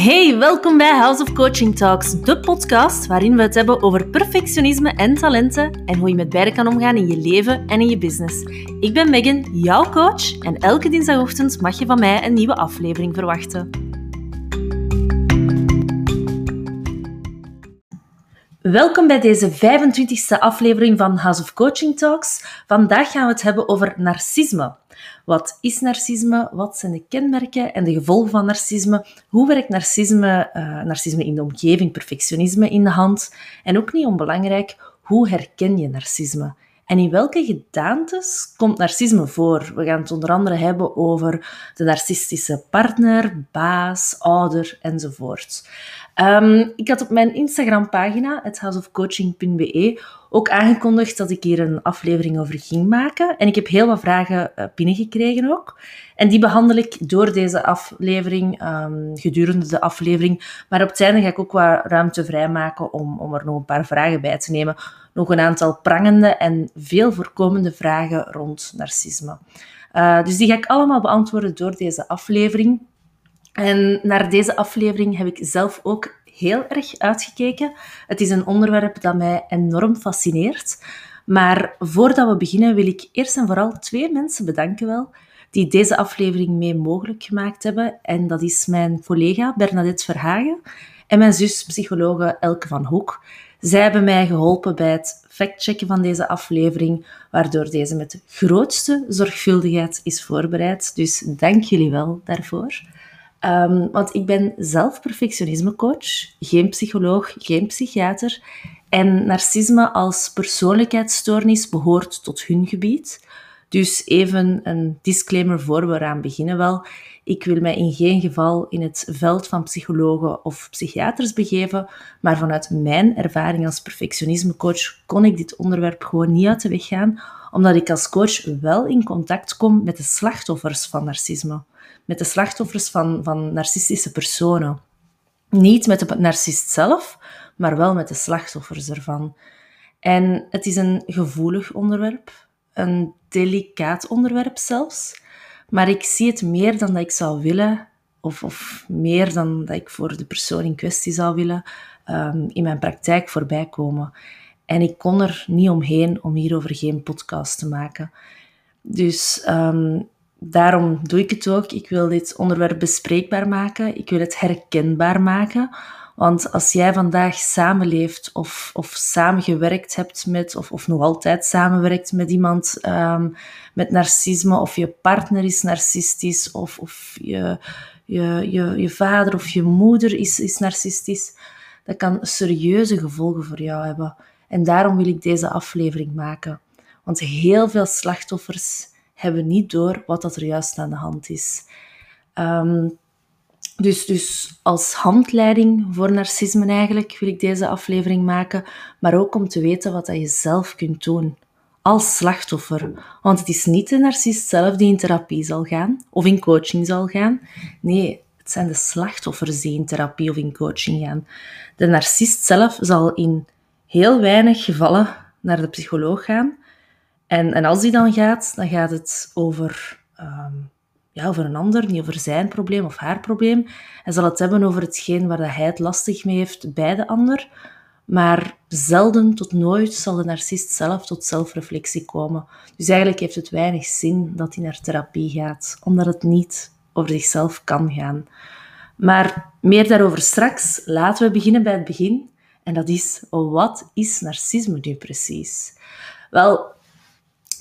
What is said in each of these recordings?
Hey, welkom bij House of Coaching Talks, de podcast waarin we het hebben over perfectionisme en talenten en hoe je met beide kan omgaan in je leven en in je business. Ik ben Megan, jouw coach, en elke dinsdagochtend mag je van mij een nieuwe aflevering verwachten. Welkom bij deze 25e aflevering van House of Coaching Talks. Vandaag gaan we het hebben over narcisme. Wat is narcisme? Wat zijn de kenmerken en de gevolgen van narcisme? Hoe werkt narcisme, uh, narcisme in de omgeving, perfectionisme in de hand? En ook niet onbelangrijk, hoe herken je narcisme? En in welke gedaantes komt narcisme voor? We gaan het onder andere hebben over de narcistische partner, baas, ouder enzovoort. Um, ik had op mijn Instagram-pagina, houseofcoaching.be, ook aangekondigd dat ik hier een aflevering over ging maken. En ik heb heel wat vragen uh, binnengekregen ook. En die behandel ik door deze aflevering, um, gedurende de aflevering. Maar op het einde ga ik ook wat ruimte vrijmaken om, om er nog een paar vragen bij te nemen. Nog een aantal prangende en veel voorkomende vragen rond narcisme. Uh, dus die ga ik allemaal beantwoorden door deze aflevering. En naar deze aflevering heb ik zelf ook heel erg uitgekeken. Het is een onderwerp dat mij enorm fascineert. Maar voordat we beginnen wil ik eerst en vooral twee mensen bedanken wel die deze aflevering mee mogelijk gemaakt hebben. En dat is mijn collega Bernadette Verhagen en mijn zus psychologe Elke van Hoek. Zij hebben mij geholpen bij het factchecken van deze aflevering, waardoor deze met de grootste zorgvuldigheid is voorbereid. Dus dank jullie wel daarvoor. Um, want ik ben zelf perfectionismecoach, geen psycholoog, geen psychiater. En narcisme als persoonlijkheidsstoornis behoort tot hun gebied. Dus even een disclaimer voor we eraan beginnen wel. Ik wil mij in geen geval in het veld van psychologen of psychiaters begeven, maar vanuit mijn ervaring als perfectionismecoach kon ik dit onderwerp gewoon niet uit de weg gaan, omdat ik als coach wel in contact kom met de slachtoffers van narcisme met de slachtoffers van, van narcistische personen. Niet met de narcist zelf, maar wel met de slachtoffers ervan. En het is een gevoelig onderwerp, een delicaat onderwerp zelfs. Maar ik zie het meer dan dat ik zou willen, of, of meer dan dat ik voor de persoon in kwestie zou willen, um, in mijn praktijk voorbij komen. En ik kon er niet omheen om hierover geen podcast te maken. Dus um, daarom doe ik het ook. Ik wil dit onderwerp bespreekbaar maken. Ik wil het herkenbaar maken. Want als jij vandaag samenleeft of, of samengewerkt hebt met, of, of nog altijd samenwerkt met iemand um, met narcisme, of je partner is narcistisch, of, of je, je, je, je vader of je moeder is, is narcistisch, dat kan serieuze gevolgen voor jou hebben. En daarom wil ik deze aflevering maken. Want heel veel slachtoffers hebben niet door wat dat er juist aan de hand is. Ehm, dus, dus als handleiding voor narcisme eigenlijk wil ik deze aflevering maken, maar ook om te weten wat dat je zelf kunt doen als slachtoffer. Want het is niet de narcist zelf die in therapie zal gaan of in coaching zal gaan. Nee, het zijn de slachtoffers die in therapie of in coaching gaan. De narcist zelf zal in heel weinig gevallen naar de psycholoog gaan, en, en als die dan gaat, dan gaat het over, um, ja, over een ander, niet over zijn probleem of haar probleem. Hij zal het hebben over hetgeen waar hij het lastig mee heeft bij de ander. Maar zelden tot nooit zal de narcist zelf tot zelfreflectie komen. Dus eigenlijk heeft het weinig zin dat hij naar therapie gaat, omdat het niet over zichzelf kan gaan. Maar meer daarover straks. Laten we beginnen bij het begin. En dat is, wat is narcisme nu precies? Wel,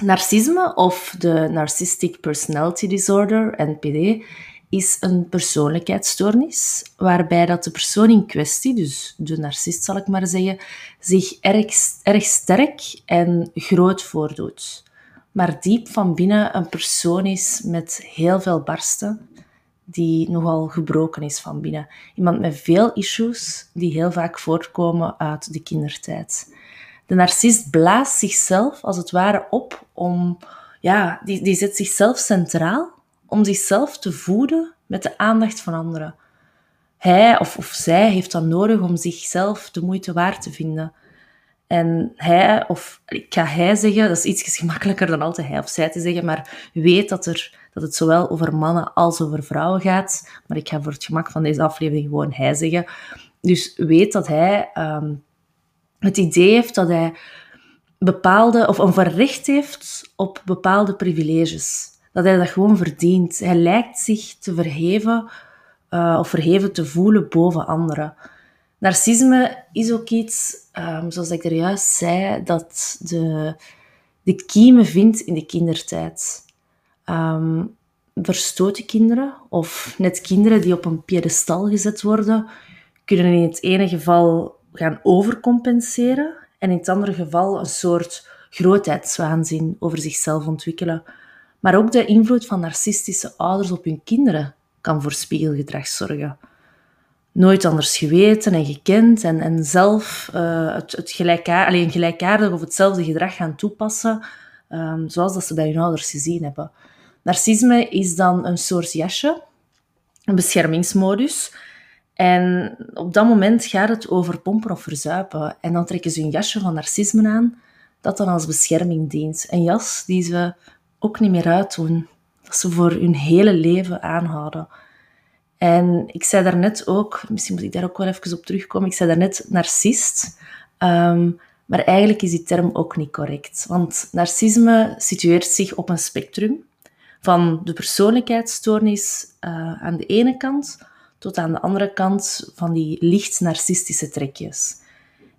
Narcisme of de Narcissistic Personality Disorder, NPD, is een persoonlijkheidsstoornis waarbij dat de persoon in kwestie, dus de narcist zal ik maar zeggen, zich erg, erg sterk en groot voordoet. Maar diep van binnen een persoon is met heel veel barsten, die nogal gebroken is van binnen. Iemand met veel issues die heel vaak voortkomen uit de kindertijd. De narcist blaast zichzelf als het ware op om, ja, die, die zet zichzelf centraal om zichzelf te voeden met de aandacht van anderen. Hij of, of zij heeft dan nodig om zichzelf de moeite waard te vinden. En hij, of ik ga hij zeggen, dat is iets gemakkelijker dan altijd hij of zij te zeggen, maar weet dat, er, dat het zowel over mannen als over vrouwen gaat. Maar ik ga voor het gemak van deze aflevering gewoon hij zeggen. Dus weet dat hij ehm, het idee heeft dat hij bepaalde, of een recht heeft op bepaalde privileges. Dat hij dat gewoon verdient. Hij lijkt zich te verheven uh, of verheven te voelen boven anderen. Narcisme is ook iets, um, zoals ik er juist zei, dat de, de kiemen vindt in de kindertijd. Um, verstoten kinderen, of net kinderen die op een piedestal gezet worden, kunnen in het ene geval gaan overcompenseren en in het andere geval een soort grootheidswaanzin over zichzelf ontwikkelen. Maar ook de invloed van narcistische ouders op hun kinderen kan voor spiegelgedrag zorgen. Nooit anders geweten en gekend en, en zelf uh, het, het alleen gelijkaardig of hetzelfde gedrag gaan toepassen, um, zoals dat ze bij hun ouders gezien hebben. Narcisme is dan een soort jasje, een beschermingsmodus. En op dat moment gaat het over pompen of verzuipen. En dan trekken ze een jasje van narcisme aan, dat dan als bescherming dient. Een jas die ze ook niet meer uitdoen. Dat ze voor hun hele leven aanhouden. En ik zei daarnet ook, misschien moet ik daar ook wel even op terugkomen, ik zei daarnet narcist. Um, maar eigenlijk is die term ook niet correct. Want narcisme situeert zich op een spectrum van de persoonlijkheidsstoornis uh, aan de ene kant tot aan de andere kant van die licht narcistische trekjes.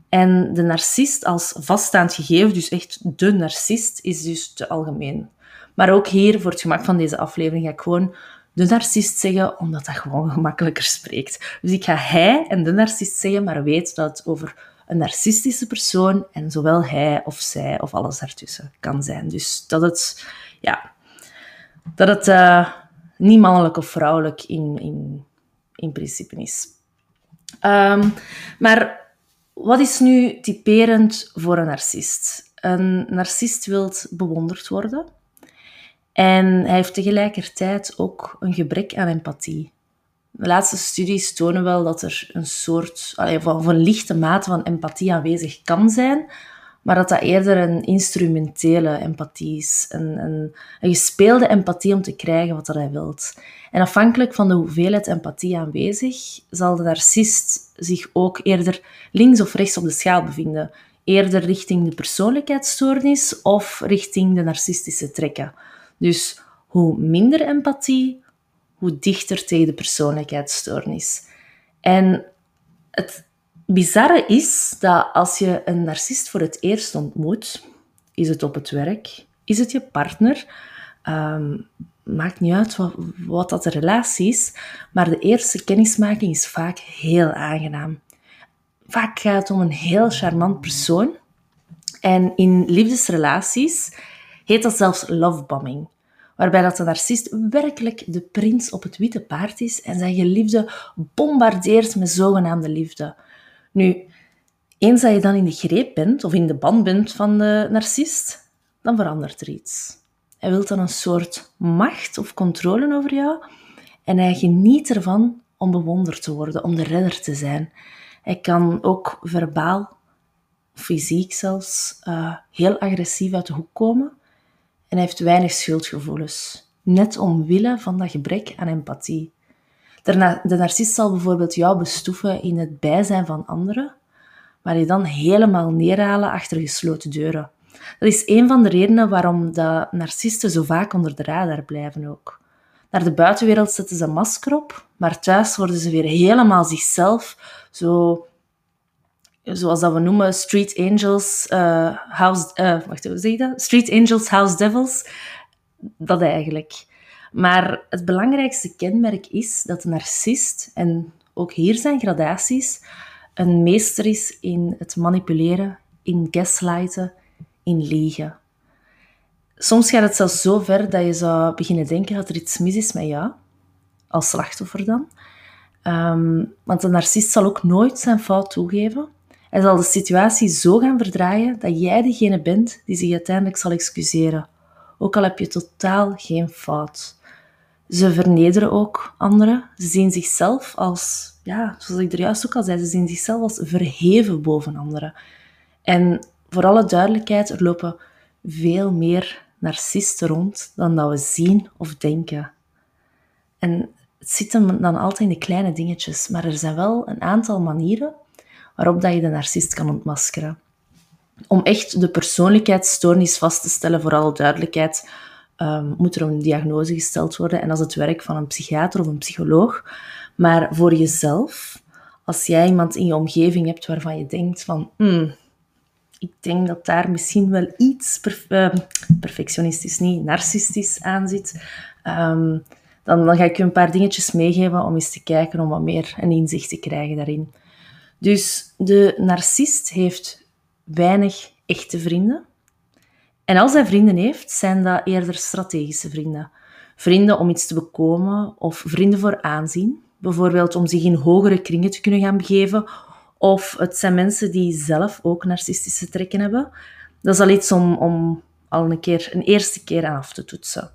En de narcist als vaststaand gegeven, dus echt de narcist, is dus te algemeen. Maar ook hier, voor het gemak van deze aflevering, ga ik gewoon de narcist zeggen, omdat dat gewoon gemakkelijker spreekt. Dus ik ga hij en de narcist zeggen, maar weet dat het over een narcistische persoon en zowel hij of zij of alles daartussen kan zijn. Dus dat het, ja, dat het uh, niet mannelijk of vrouwelijk in, in, in principe is. Um, maar wat is nu typerend voor een narcist? Een narcist wil bewonderd worden. En hij heeft tegelijkertijd ook een gebrek aan empathie. De laatste studies tonen wel dat er een soort, van een lichte mate van empathie aanwezig kan zijn, maar dat dat eerder een instrumentele empathie is. Een, een, een gespeelde empathie om te krijgen wat hij wilt. En afhankelijk van de hoeveelheid empathie aanwezig, zal de narcist zich ook eerder links of rechts op de schaal bevinden. Eerder richting de persoonlijkheidsstoornis of richting de narcistische trekken. Dus hoe minder empathie, hoe dichter tegen de persoonlijkheidsstoornis. En het bizarre is dat als je een narcist voor het eerst ontmoet, is het op het werk, is het je partner, um, maakt niet uit wat, wat dat de relatie is, maar de eerste kennismaking is vaak heel aangenaam. Vaak gaat het om een heel charmant persoon. En in liefdesrelaties heet dat zelfs lovebombing. Waarbij dat de narcist werkelijk de prins op het witte paard is en zijn geliefde bombardeert met zogenaamde liefde. Nu, eens dat je dan in de greep bent, of in de band bent van de narcist, dan verandert er iets. Hij wil dan een soort macht of controle over jou en hij geniet ervan om bewonderd te worden, om de redder te zijn. Hij kan ook verbaal, fysiek zelfs, uh, heel agressief uit de hoek komen en hij heeft weinig schuldgevoelens, net omwille van dat gebrek aan empathie. De, narcist zal bijvoorbeeld jou bestoeven in het bijzijn van anderen, maar je dan helemaal neerhalen achter gesloten deuren. Dat is een van de redenen waarom de narcisten zo vaak onder de radar blijven ook. Naar de buitenwereld zetten ze een masker op, maar thuis worden ze weer helemaal zichzelf, zo, zoals dat we noemen, street angels, uh, house, uh, wacht, hoe zeg je dat? Street angels, house devils. Dat eigenlijk. Maar het belangrijkste kenmerk is dat de narcist, en ook hier zijn gradaties, een meester is in het manipuleren, in gaslighten, in liegen. Soms gaat het zelfs zo ver dat je zou beginnen denken dat er iets mis is met jou, als slachtoffer dan. Ehm, want een narcist zal ook nooit zijn fout toegeven. Hij zal de situatie zo gaan verdraaien dat jij degene bent die zich uiteindelijk zal excuseren, ook al heb je totaal geen fout. Ze vernederen ook anderen. Ze zien zichzelf als, ja, zoals ik er juist ook al zei, ze zien zichzelf als verheven boven anderen. En voor alle duidelijkheid, er lopen veel meer narcisten rond dan dat we zien of denken. En het zit hem dan altijd in de kleine dingetjes, maar er zijn wel een aantal manieren waarop dat je de narcist kan ontmaskeren. Om echt de persoonlijkheidsstoornis vast te stellen, voor alle duidelijkheid, um, moet er een diagnose gesteld worden en dat is het werk van een psychiater of een psycholoog. Maar voor jezelf, als jij iemand in je omgeving hebt waarvan je denkt van, hmm, ik denk dat daar misschien wel iets ehm, perfectionistisch, niet narcistisch aan zit, um, dan, dan ga ik je een paar dingetjes meegeven om eens te kijken, om wat meer een inzicht te krijgen daarin. Dus de narcist heeft weinig echte vrienden. En als hij vrienden heeft, zijn dat eerder strategische vrienden. Vrienden om iets te bekomen of vrienden voor aanzien. Bijvoorbeeld om zich in hogere kringen te kunnen gaan begeven. Of het zijn mensen die zelf ook narcistische trekken hebben. Dat is al iets om, om al een keer, een eerste keer aan af te toetsen.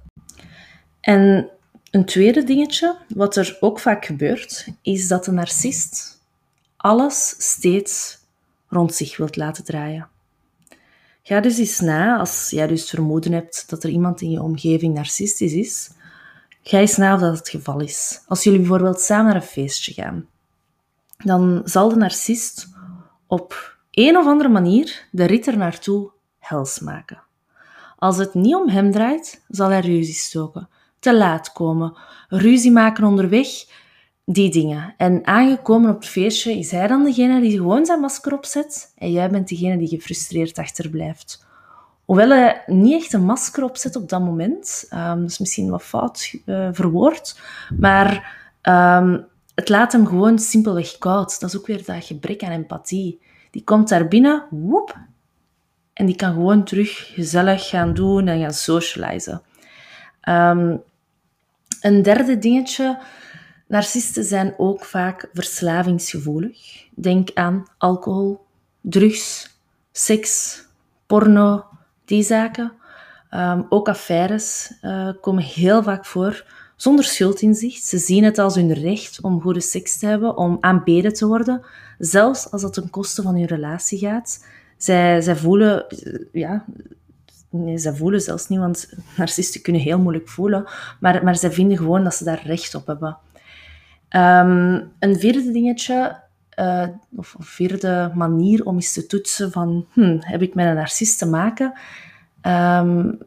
En een tweede dingetje, wat er ook vaak gebeurt, is dat de narcist alles steeds rond zich wilt laten draaien. Ga dus eens na, als jij dus vermoeden hebt dat er iemand in je omgeving narcistisch is, ga eens na of dat het geval is. Als jullie bijvoorbeeld samen naar een feestje gaan, dan zal de narcist op een of andere manier de rit naartoe hels maken. Als het niet om hem draait, zal hij ruzie stoken, te laat komen, ruzie maken onderweg, die dingen. En aangekomen op het feestje is hij dan degene die gewoon zijn masker opzet en jij bent degene die gefrustreerd achterblijft. Hoewel hij niet echt een masker opzet op dat moment, um, dat is misschien wat fout uh, verwoord, maar um, het laat hem gewoon simpelweg koud. Dat is ook weer dat gebrek aan empathie. Die komt daar binnen, woep, en die kan gewoon terug gezellig gaan doen en gaan socializen. Um, een derde dingetje, narcisten zijn ook vaak verslavingsgevoelig. Denk aan alcohol, drugs, seks, porno, die zaken. Um, ook affaires uh, komen heel vaak voor zonder schuldinzicht. Ze zien het als hun recht om goede seks te hebben, om aanbeden te worden, zelfs als dat ten koste van hun relatie gaat. Zij, zij voelen, ja, nee, zij voelen zelfs niet, want narcisten kunnen heel moeilijk voelen, maar, maar zij vinden gewoon dat ze daar recht op hebben. Um, een vierde dingetje, uh, of vierde manier om eens te toetsen van, hm, heb ik met een narcist te maken? Um,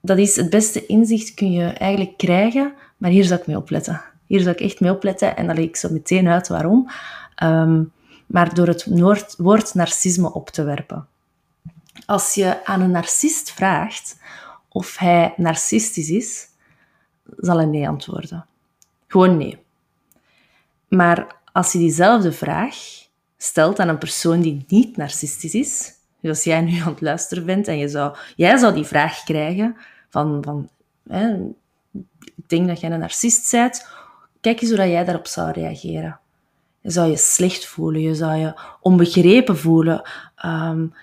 dat is het beste inzicht kun je eigenlijk krijgen, maar hier zou ik mee opletten. Hier zou ik echt mee opletten en dan leg ik zo meteen uit waarom. Um, maar door het woord narcisme op te werpen. Als je aan een narcist vraagt of hij narcistisch is, zal hij nee antwoorden. Gewoon nee. Maar als je diezelfde vraag stelt aan een persoon die niet narcistisch is, dus als jij nu aan het luisteren bent en je zou, jij zou die vraag krijgen van, van hè, ik denk dat jij een narcist bent, kijk eens hoe jij daarop zou reageren. Je zou je slecht voelen, je zou je onbegrepen voelen. Um,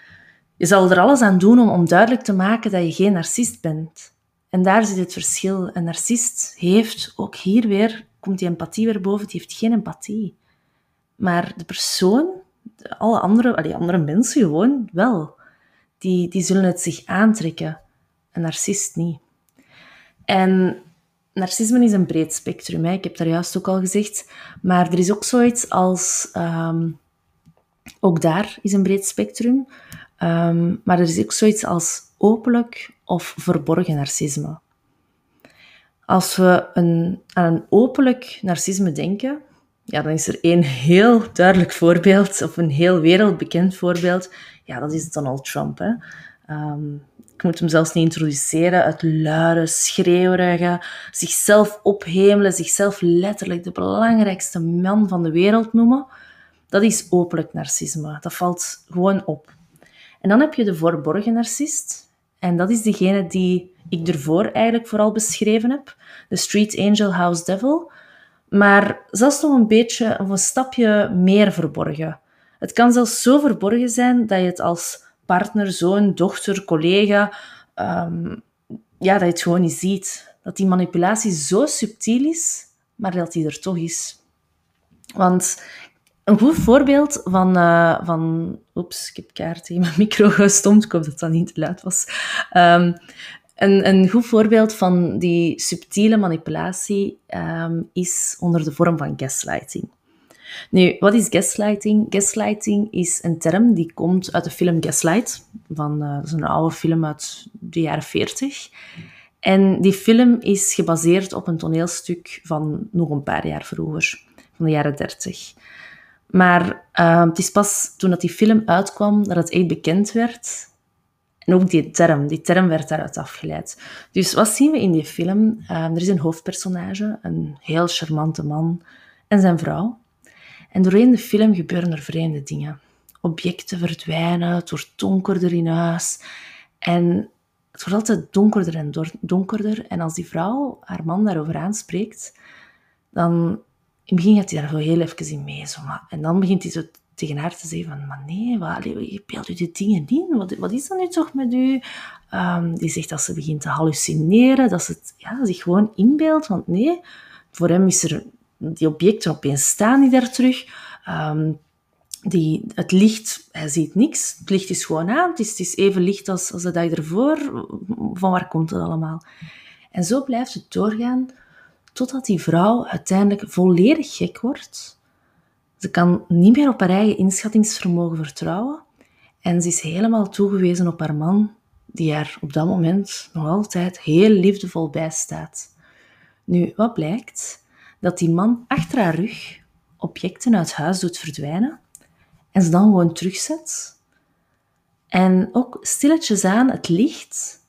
je zal er alles aan doen om, om duidelijk te maken dat je geen narcist bent. En daar zit het verschil. Een narcist heeft, ook hier weer, komt die empathie weer boven, die heeft geen empathie. Maar de persoon, alle andere, alle andere mensen gewoon wel. Die, die zullen het zich aantrekken. Een narcist niet. En narcisme is een breed spectrum. Hè. Ik heb daar juist ook al gezegd. Maar er is ook zoiets als... Um, ook daar is een breed spectrum. Um, maar er is ook zoiets als openlijk of verborgen narcisme. Als we een, aan een openlijk narcisme denken, ja, dan is er één heel duidelijk voorbeeld, of een heel wereldbekend voorbeeld. Ja, dat is Donald Trump. Hè. Um, ik moet hem zelfs niet introduceren. Het luide, schreeuwerige, zichzelf ophemelen, zichzelf letterlijk de belangrijkste man van de wereld noemen. Dat is openlijk narcisme. Dat valt gewoon op. En dan heb je de verborgen narcist. En dat is degene die ik ervoor eigenlijk vooral beschreven heb. De Street Angel House Devil. Maar zelfs nog een beetje of een stapje meer verborgen. Het kan zelfs zo verborgen zijn dat je het als partner, zoon, dochter, collega, um, ja, dat je het gewoon niet ziet. Dat die manipulatie zo subtiel is, maar dat die er toch is. Want een goed voorbeeld van... Uh, van oeps, ik heb kaart in mijn micro gestomd. Ik hoop dat dat niet te luid was. Um, een, een, goed voorbeeld van die subtiele manipulatie um, is onder de vorm van gaslighting. Nu, wat is gaslighting? Gaslighting is een term die komt uit de film Gaslight. Van, uh, dat is een oude film uit de jaren 40. En die film is gebaseerd op een toneelstuk van nog een paar jaar vroeger, van de jaren 30. Maar uh, het is pas toen dat die film uitkwam dat het echt bekend werd. En ook die term, die term werd daaruit afgeleid. Dus wat zien we in die film? Uh, er is een hoofdpersonage, een heel charmante man en zijn vrouw. En doorheen de film gebeuren er vreemde dingen. Objecten verdwijnen, het wordt donkerder in huis. En het wordt altijd donkerder en donkerder. En als die vrouw haar man daarover aanspreekt, dan in het begin gaat hij daar zo heel even in mee. Zo, en dan begint hij zo tegen haar te zeggen van, maar nee, wat, je beeldt u die dingen in. Wat, wat is dat nu toch met u? Um, die zegt dat ze begint te hallucineren, dat ze ja, zich gewoon inbeeldt. Want nee, voor hem is er die objecten opeens staan die daar terug. Um, die, het licht, hij ziet niks. Het licht is gewoon aan. Het is, het is even licht als, als de dag ervoor. Van waar komt het allemaal? En zo blijft het doorgaan totdat die vrouw uiteindelijk volledig gek wordt. Ze kan niet meer op haar eigen inschattingsvermogen vertrouwen. En ze is helemaal toegewezen op haar man, die haar op dat moment nog altijd heel liefdevol bijstaat. Nu, wat blijkt? dat die man achter haar rug objecten uit huis doet verdwijnen en ze dan gewoon terugzet. En ook stilletjes aan het licht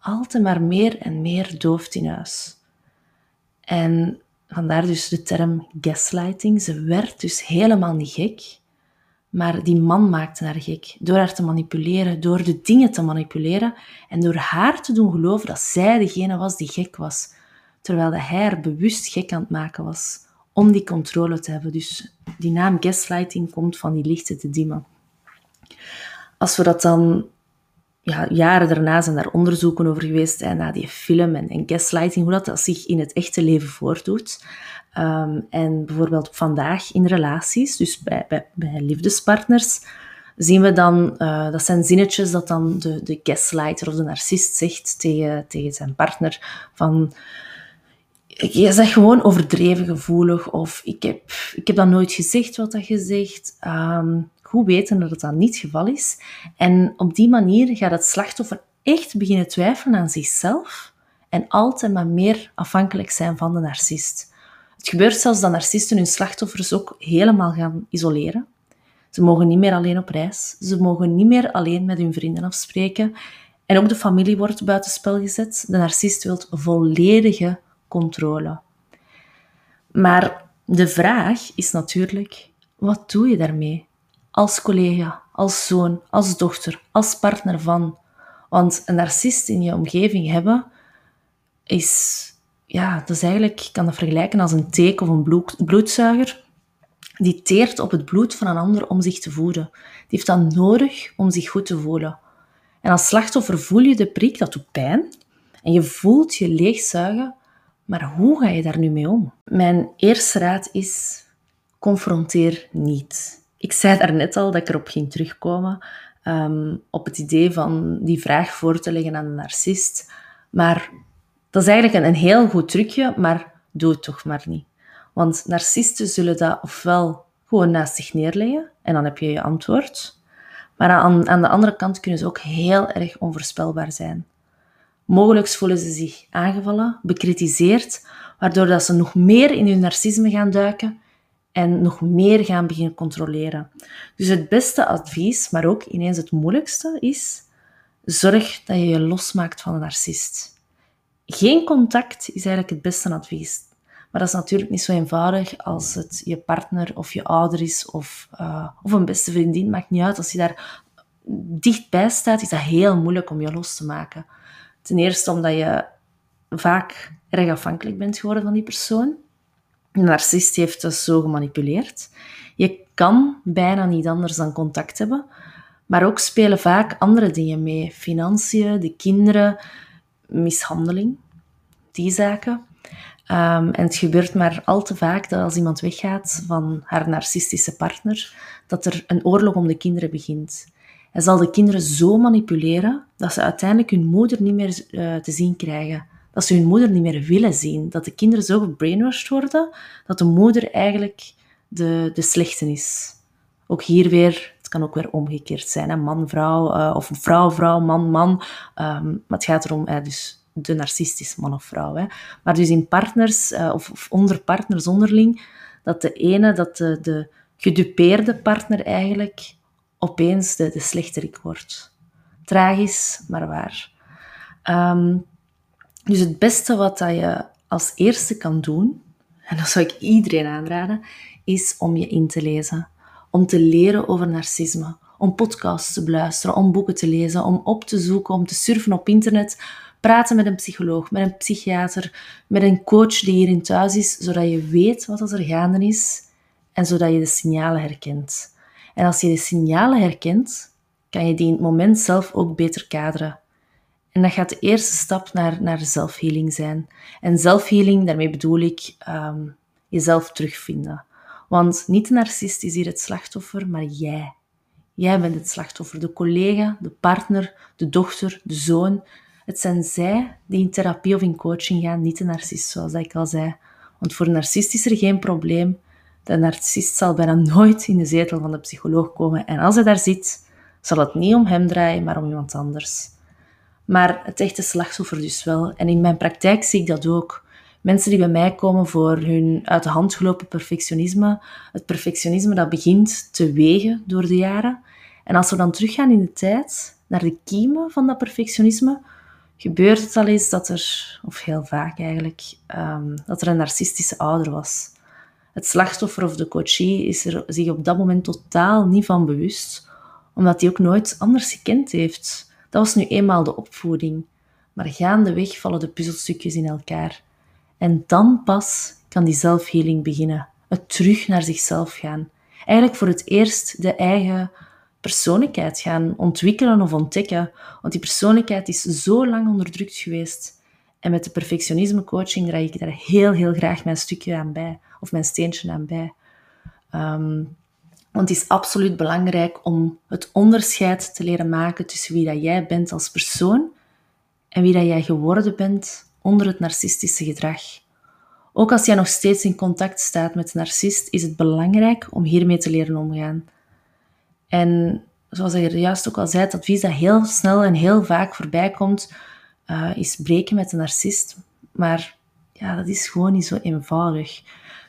altijd maar meer en meer dooft in huis. En vandaar dus de term gaslighting. Ze werd dus helemaal niet gek, maar die man maakte haar gek. Door haar te manipuleren, door de dingen te manipuleren en door haar te doen geloven dat zij degene was die gek was terwijl hij er bewust gek aan het maken was om die controle te hebben. Dus die naam gaslighting komt van die lichten te dimmen. Als we dat dan ja, jaren daarna zijn daar onderzoeken over geweest, en na die film en, en gaslighting, hoe dat, zich in het echte leven voordoet. Ehm, en bijvoorbeeld vandaag in relaties, dus bij, bij, bij liefdespartners, zien we dan, uh, dat zijn zinnetjes dat dan de, de gaslighter of de narcist zegt tegen, tegen zijn partner van je zegt gewoon overdreven gevoelig of ik heb, ik heb dat nooit gezegd wat dat je zegt. Um, goed weten dat het dan niet het geval is. En op die manier gaat het slachtoffer echt beginnen twijfelen aan zichzelf en altijd maar meer afhankelijk zijn van de narcist. Het gebeurt zelfs dat narcisten hun slachtoffers ook helemaal gaan isoleren. Ze mogen niet meer alleen op reis. Ze mogen niet meer alleen met hun vrienden afspreken. En ook de familie wordt buitenspel gezet. De narcist wil volledige controle. Maar de vraag is natuurlijk, wat doe je daarmee? Als collega, als zoon, als dochter, als partner van. Want een narcist in je omgeving hebben, is, ja, dat is eigenlijk, kan dat vergelijken als een teken of een bloedzuiger. Die teert op het bloed van een ander om zich te voeden. Die heeft dat nodig om zich goed te voelen. En als slachtoffer voel je de prik, dat doet pijn. En je voelt je leegzuigen, maar hoe ga je daar nu mee om? Mijn eerste raad is: confronteer niet. Ik zei daarnet al dat ik erop ging terugkomen, um, op het idee van die vraag voor te leggen aan de narcist. Maar dat is eigenlijk een, een heel goed trucje, maar doe het toch maar niet. Want narcisten zullen dat ofwel gewoon naast zich neerleggen en dan heb je je antwoord. Maar aan, aan de andere kant kunnen ze ook heel erg onvoorspelbaar zijn. Mogelijk voelen ze zich aangevallen, bekritiseerd, waardoor dat ze nog meer in hun narcisme gaan duiken en nog meer gaan beginnen controleren. Dus het beste advies, maar ook ineens het moeilijkste, is zorg dat je je losmaakt van een narcist. Geen contact is eigenlijk het beste advies. Maar dat is natuurlijk niet zo eenvoudig als het je partner of je ouder is of, uh, of een beste vriendin. Maakt niet uit. Als je daar dichtbij staat, is dat heel moeilijk om je los te maken. Ten eerste omdat je vaak erg afhankelijk bent geworden van die persoon. Een narcist heeft dat zo gemanipuleerd. Je kan bijna niet anders dan contact hebben, maar ook spelen vaak andere dingen mee. Financiën, de kinderen, mishandeling, die zaken. Ehm, en het gebeurt maar al te vaak dat als iemand weggaat van haar narcistische partner, dat er een oorlog om de kinderen begint. Hij zal de kinderen zo manipuleren dat ze uiteindelijk hun moeder niet meer uh, te zien krijgen. Dat ze hun moeder niet meer willen zien. Dat de kinderen zo gebrainwashed worden dat de moeder eigenlijk de, de slechte is. Ook hier weer, het kan ook weer omgekeerd zijn. Hè? Man, vrouw, uh, of vrouw, vrouw, man, man. Um, maar het gaat erom, uh, dus de narcistische man of vrouw. Hè? Maar dus in partners, uh, of, of, onder partners onderling, dat de ene, dat de, de gedupeerde partner eigenlijk opeens de, de slechterik wordt. Tragisch, maar waar. Um, dus het beste wat dat je als eerste kan doen, en dat zou ik iedereen aanraden, is om je in te lezen. Om te leren over narcisme. Om podcasts te beluisteren, om boeken te lezen, om op te zoeken, om te surfen op internet. Praten met een psycholoog, met een psychiater, met een coach die hierin thuis is, zodat je weet wat er gaande is en zodat je de signalen herkent. En als je de signalen herkent, kan je die in het moment zelf ook beter kaderen. En dat gaat de eerste stap naar, naar zelfhealing zijn. En zelfhealing, daarmee bedoel ik um, jezelf terugvinden. Want niet de narcist is hier het slachtoffer, maar jij. Jij bent het slachtoffer. De collega, de partner, de dochter, de zoon. Het zijn zij die in therapie of in coaching gaan, niet de narcist, zoals ik al zei. Want voor een narcist is er geen probleem. De narcist zal bijna nooit in de zetel van de psycholoog komen. En als hij daar zit, zal het niet om hem draaien, maar om iemand anders. Maar het echte slachtoffer dus wel. En in mijn praktijk zie ik dat ook. Mensen die bij mij komen voor hun uit de hand gelopen perfectionisme. Het perfectionisme dat begint te wegen door de jaren. En als we dan teruggaan in de tijd, naar de kiemen van dat perfectionisme, gebeurt het al eens dat er, of heel vaak eigenlijk, um, dat er een narcistische ouder was. Het slachtoffer of de coachie is er zich op dat moment totaal niet van bewust, omdat hij ook nooit anders gekend heeft. Dat was nu eenmaal de opvoeding. Maar gaandeweg vallen de puzzelstukjes in elkaar. En dan pas kan die zelfhealing beginnen. Het terug naar zichzelf gaan. Eigenlijk voor het eerst de eigen persoonlijkheid gaan ontwikkelen of ontdekken. Want die persoonlijkheid is zo lang onderdrukt geweest. En met de perfectionisme coaching draag ik daar heel, heel graag mijn stukje aan bij. Of mijn steentje aan bij. Um, want het is absoluut belangrijk om het onderscheid te leren maken tussen wie dat jij bent als persoon en wie dat jij geworden bent onder het narcistische gedrag. Ook als jij nog steeds in contact staat met een narcist, is het belangrijk om hiermee te leren omgaan. En zoals ik er juist ook al zei, het advies dat heel snel en heel vaak voorbij komt, uh, is breken met een narcist. Maar ja, dat is gewoon niet zo eenvoudig.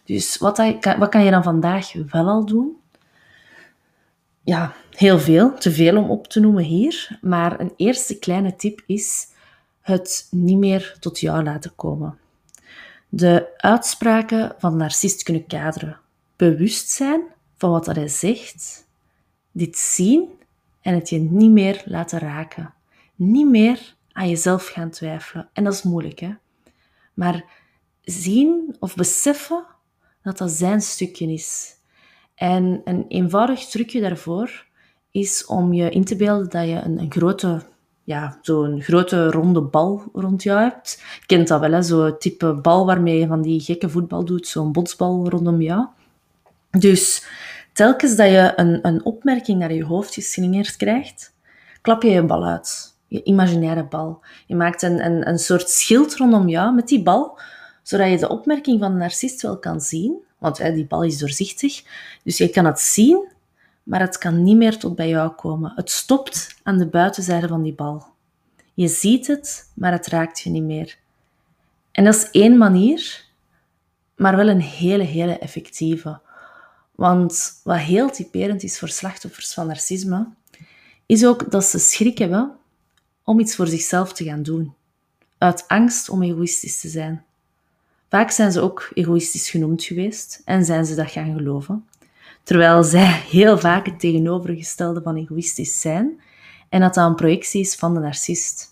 Dus wat, wat kan je dan vandaag wel al doen? Ja, heel veel, te veel om op te noemen hier. Maar een eerste kleine tip is het niet meer tot jou laten komen. De uitspraken van de narcist kunnen kaderen. Bewust zijn van wat hij zegt, dit zien en het je niet meer laten raken. Niet meer aan jezelf gaan twijfelen. En dat is moeilijk, hè? Maar zien of beseffen dat dat zijn stukje is. En een eenvoudig trucje daarvoor is om je in te beelden dat je een, grote, ja, zo'n grote ronde bal rond jou hebt. Je kent dat wel, zo'n type bal waarmee je van die gekke voetbal doet, zo'n botsbal rondom jou. Dus telkens dat je een, een opmerking naar je hoofd geslingerd krijgt, klap je je bal uit. Je imaginaire bal. Je maakt een, een, een soort schild rondom jou met die bal, zodat je de opmerking van de narcist wel kan zien, want hè, die bal is doorzichtig. Dus je kan het zien, maar het kan niet meer tot bij jou komen. Het stopt aan de buitenzijde van die bal. Je ziet het, maar het raakt je niet meer. En dat is één manier, maar wel een hele, hele effectieve. Want wat heel typerend is voor slachtoffers van narcisme, is ook dat ze schrik hebben om iets voor zichzelf te gaan doen. Uit angst om egoïstisch te zijn. Vaak zijn ze ook egoïstisch genoemd geweest en zijn ze dat gaan geloven. Terwijl zij heel vaak het tegenovergestelde van egoïstisch zijn en dat dat een projectie is van de narcist.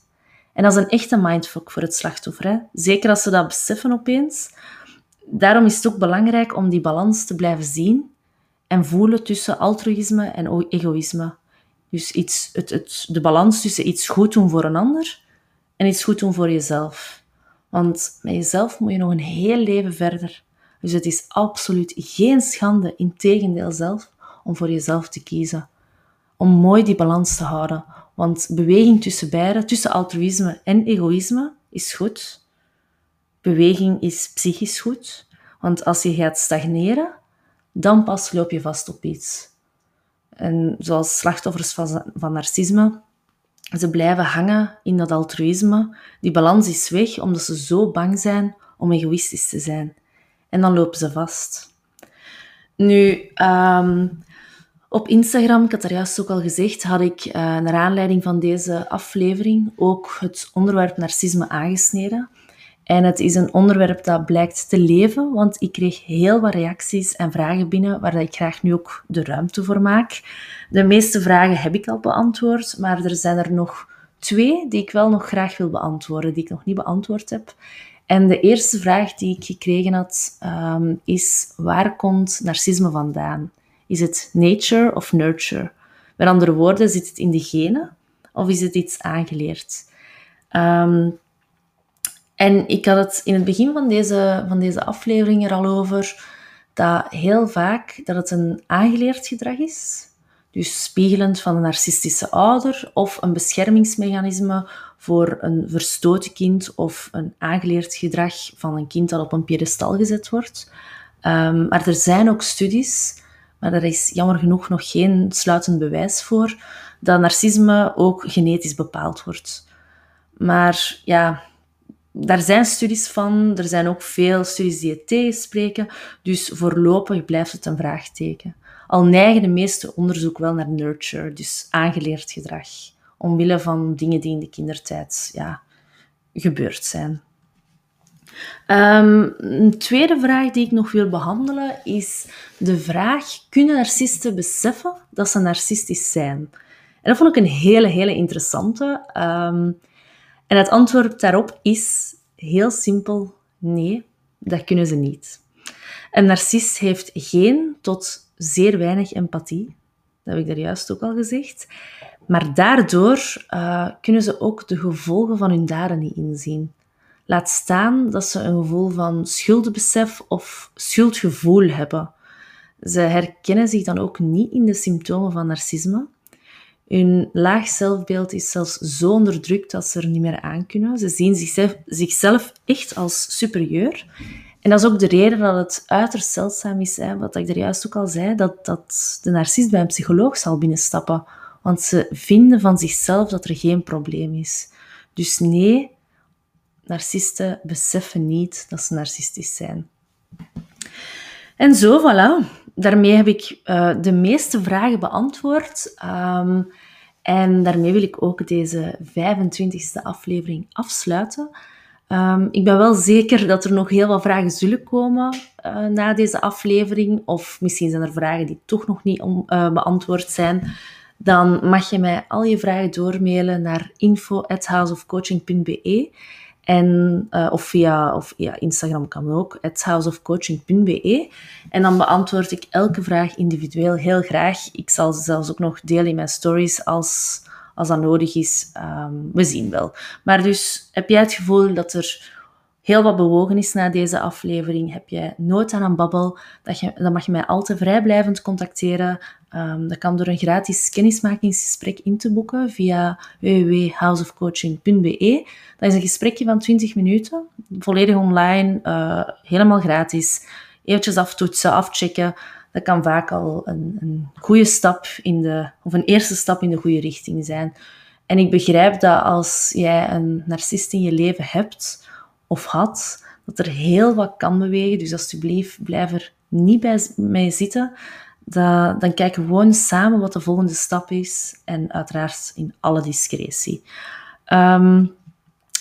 En dat is een echte mindfuck voor het slachtoffer, hè? zeker als ze dat beseffen opeens. Daarom is het ook belangrijk om die balans te blijven zien en voelen tussen altruïsme en egoïsme. Dus iets, het, het, de balans tussen iets goed doen voor een ander en iets goed doen voor jezelf. Want met jezelf moet je nog een heel leven verder. Dus het is absoluut geen schande, in tegendeel zelf, om voor jezelf te kiezen. Om mooi die balans te houden. Want beweging tussen beide, tussen altruïsme en egoïsme, is goed. Beweging is psychisch goed. Want als je gaat stagneren, dan pas loop je vast op iets. En zoals slachtoffers van, van narcisme, ze blijven hangen in dat altruïsme. Die balans is weg omdat ze zo bang zijn om egoïstisch te zijn. En dan lopen ze vast. Nu, ehm, op Instagram, ik had daar juist ook al gezegd, had ik uh, naar aanleiding van deze aflevering ook het onderwerp narcisme aangesneden. En het is een onderwerp dat blijkt te leven, want ik kreeg heel wat reacties en vragen binnen waar ik graag nu ook de ruimte voor maak. De meeste vragen heb ik al beantwoord, maar er zijn er nog twee die ik wel nog graag wil beantwoorden, die ik nog niet beantwoord heb. En de eerste vraag die ik gekregen had um, is: waar komt narcisme vandaan? Is het nature of nurture? Met andere woorden, zit het in de genen of is het iets aangeleerd? Um, en ik had het in het begin van deze, van deze aflevering er al over dat heel vaak dat het een aangeleerd gedrag is. Dus spiegelend van een narcistische ouder of een beschermingsmechanisme voor een verstoten kind of een aangeleerd gedrag van een kind dat op een piedestal gezet wordt. Um, maar er zijn ook studies, maar er is jammer genoeg nog geen sluitend bewijs voor, dat narcisme ook genetisch bepaald wordt. Maar ja, daar zijn studies van, er zijn ook veel studies die het tegenspreken, dus voorlopig blijft het een vraagteken. Al neigen de meeste onderzoek wel naar nurture, dus aangeleerd gedrag, omwille van dingen die in de kindertijd ja, gebeurd zijn. Um, een tweede vraag die ik nog wil behandelen is de vraag: kunnen narcisten beseffen dat ze narcistisch zijn? En dat vond ik een hele, hele interessante. Um, en het antwoord daarop is heel simpel nee, dat kunnen ze niet. Een narcist heeft geen tot zeer weinig empathie. Dat heb ik daar juist ook al gezegd. Maar daardoor uh, kunnen ze ook de gevolgen van hun daden niet inzien. Laat staan dat ze een gevoel van schuldbesef of schuldgevoel hebben. Ze herkennen zich dan ook niet in de symptomen van narcisme. Hun laag zelfbeeld is zelfs zo onderdrukt dat ze er niet meer aan kunnen. Ze zien zichzelf, zichzelf echt als superieur. En dat is ook de reden dat het uiterst zeldzaam is, wat ik er juist ook al zei, dat, dat de narcist bij een psycholoog zal binnenstappen. Want ze vinden van zichzelf dat er geen probleem is. Dus nee, narcisten beseffen niet dat ze narcistisch zijn. En zo, voilà. Daarmee heb ik uh, de meeste vragen beantwoord. Um, en daarmee wil ik ook deze 25e aflevering afsluiten. Um, ik ben wel zeker dat er nog heel wat vragen zullen komen uh, na deze aflevering. Of misschien zijn er vragen die toch nog niet uh, beantwoord zijn. Dan mag je mij al je vragen doormailen naar info.houseofcoaching.be. En, uh, of, via, of Instagram kan ook, houseofcoaching.be. En dan beantwoord ik elke vraag individueel heel graag. Ik zal ze zelfs ook nog delen in mijn stories als, als dat nodig is. Um, we zien wel. Maar dus, heb jij het gevoel dat er heel wat bewogen is na deze aflevering, heb je nood aan een babbel, dat je, dan mag je mij altijd vrijblijvend contacteren. Um, dat kan door een gratis kennismakingsgesprek in te boeken via www.houseofcoaching.be. Dat is een gesprekje van 20 minuten, volledig online, uh, helemaal gratis. Eventjes aftoetsen, afchecken. Dat kan vaak al een, een goede stap in de, of een eerste stap in de goede richting zijn. En ik begrijp dat als jij een narcist in je leven hebt, of had, dat er heel wat kan bewegen. Dus alsjeblieft, blijf er niet bij mij zitten. Dan kijken we gewoon samen wat de volgende stap is. En uiteraard in alle discretie. Um,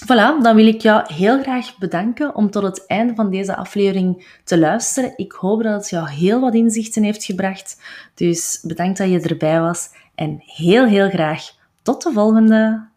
Voilà, dan wil ik jou heel graag bedanken om tot het einde van deze aflevering te luisteren. Ik hoop dat het jou heel wat inzichten heeft gebracht. Dus bedankt dat je erbij was en heel, heel graag tot de volgende.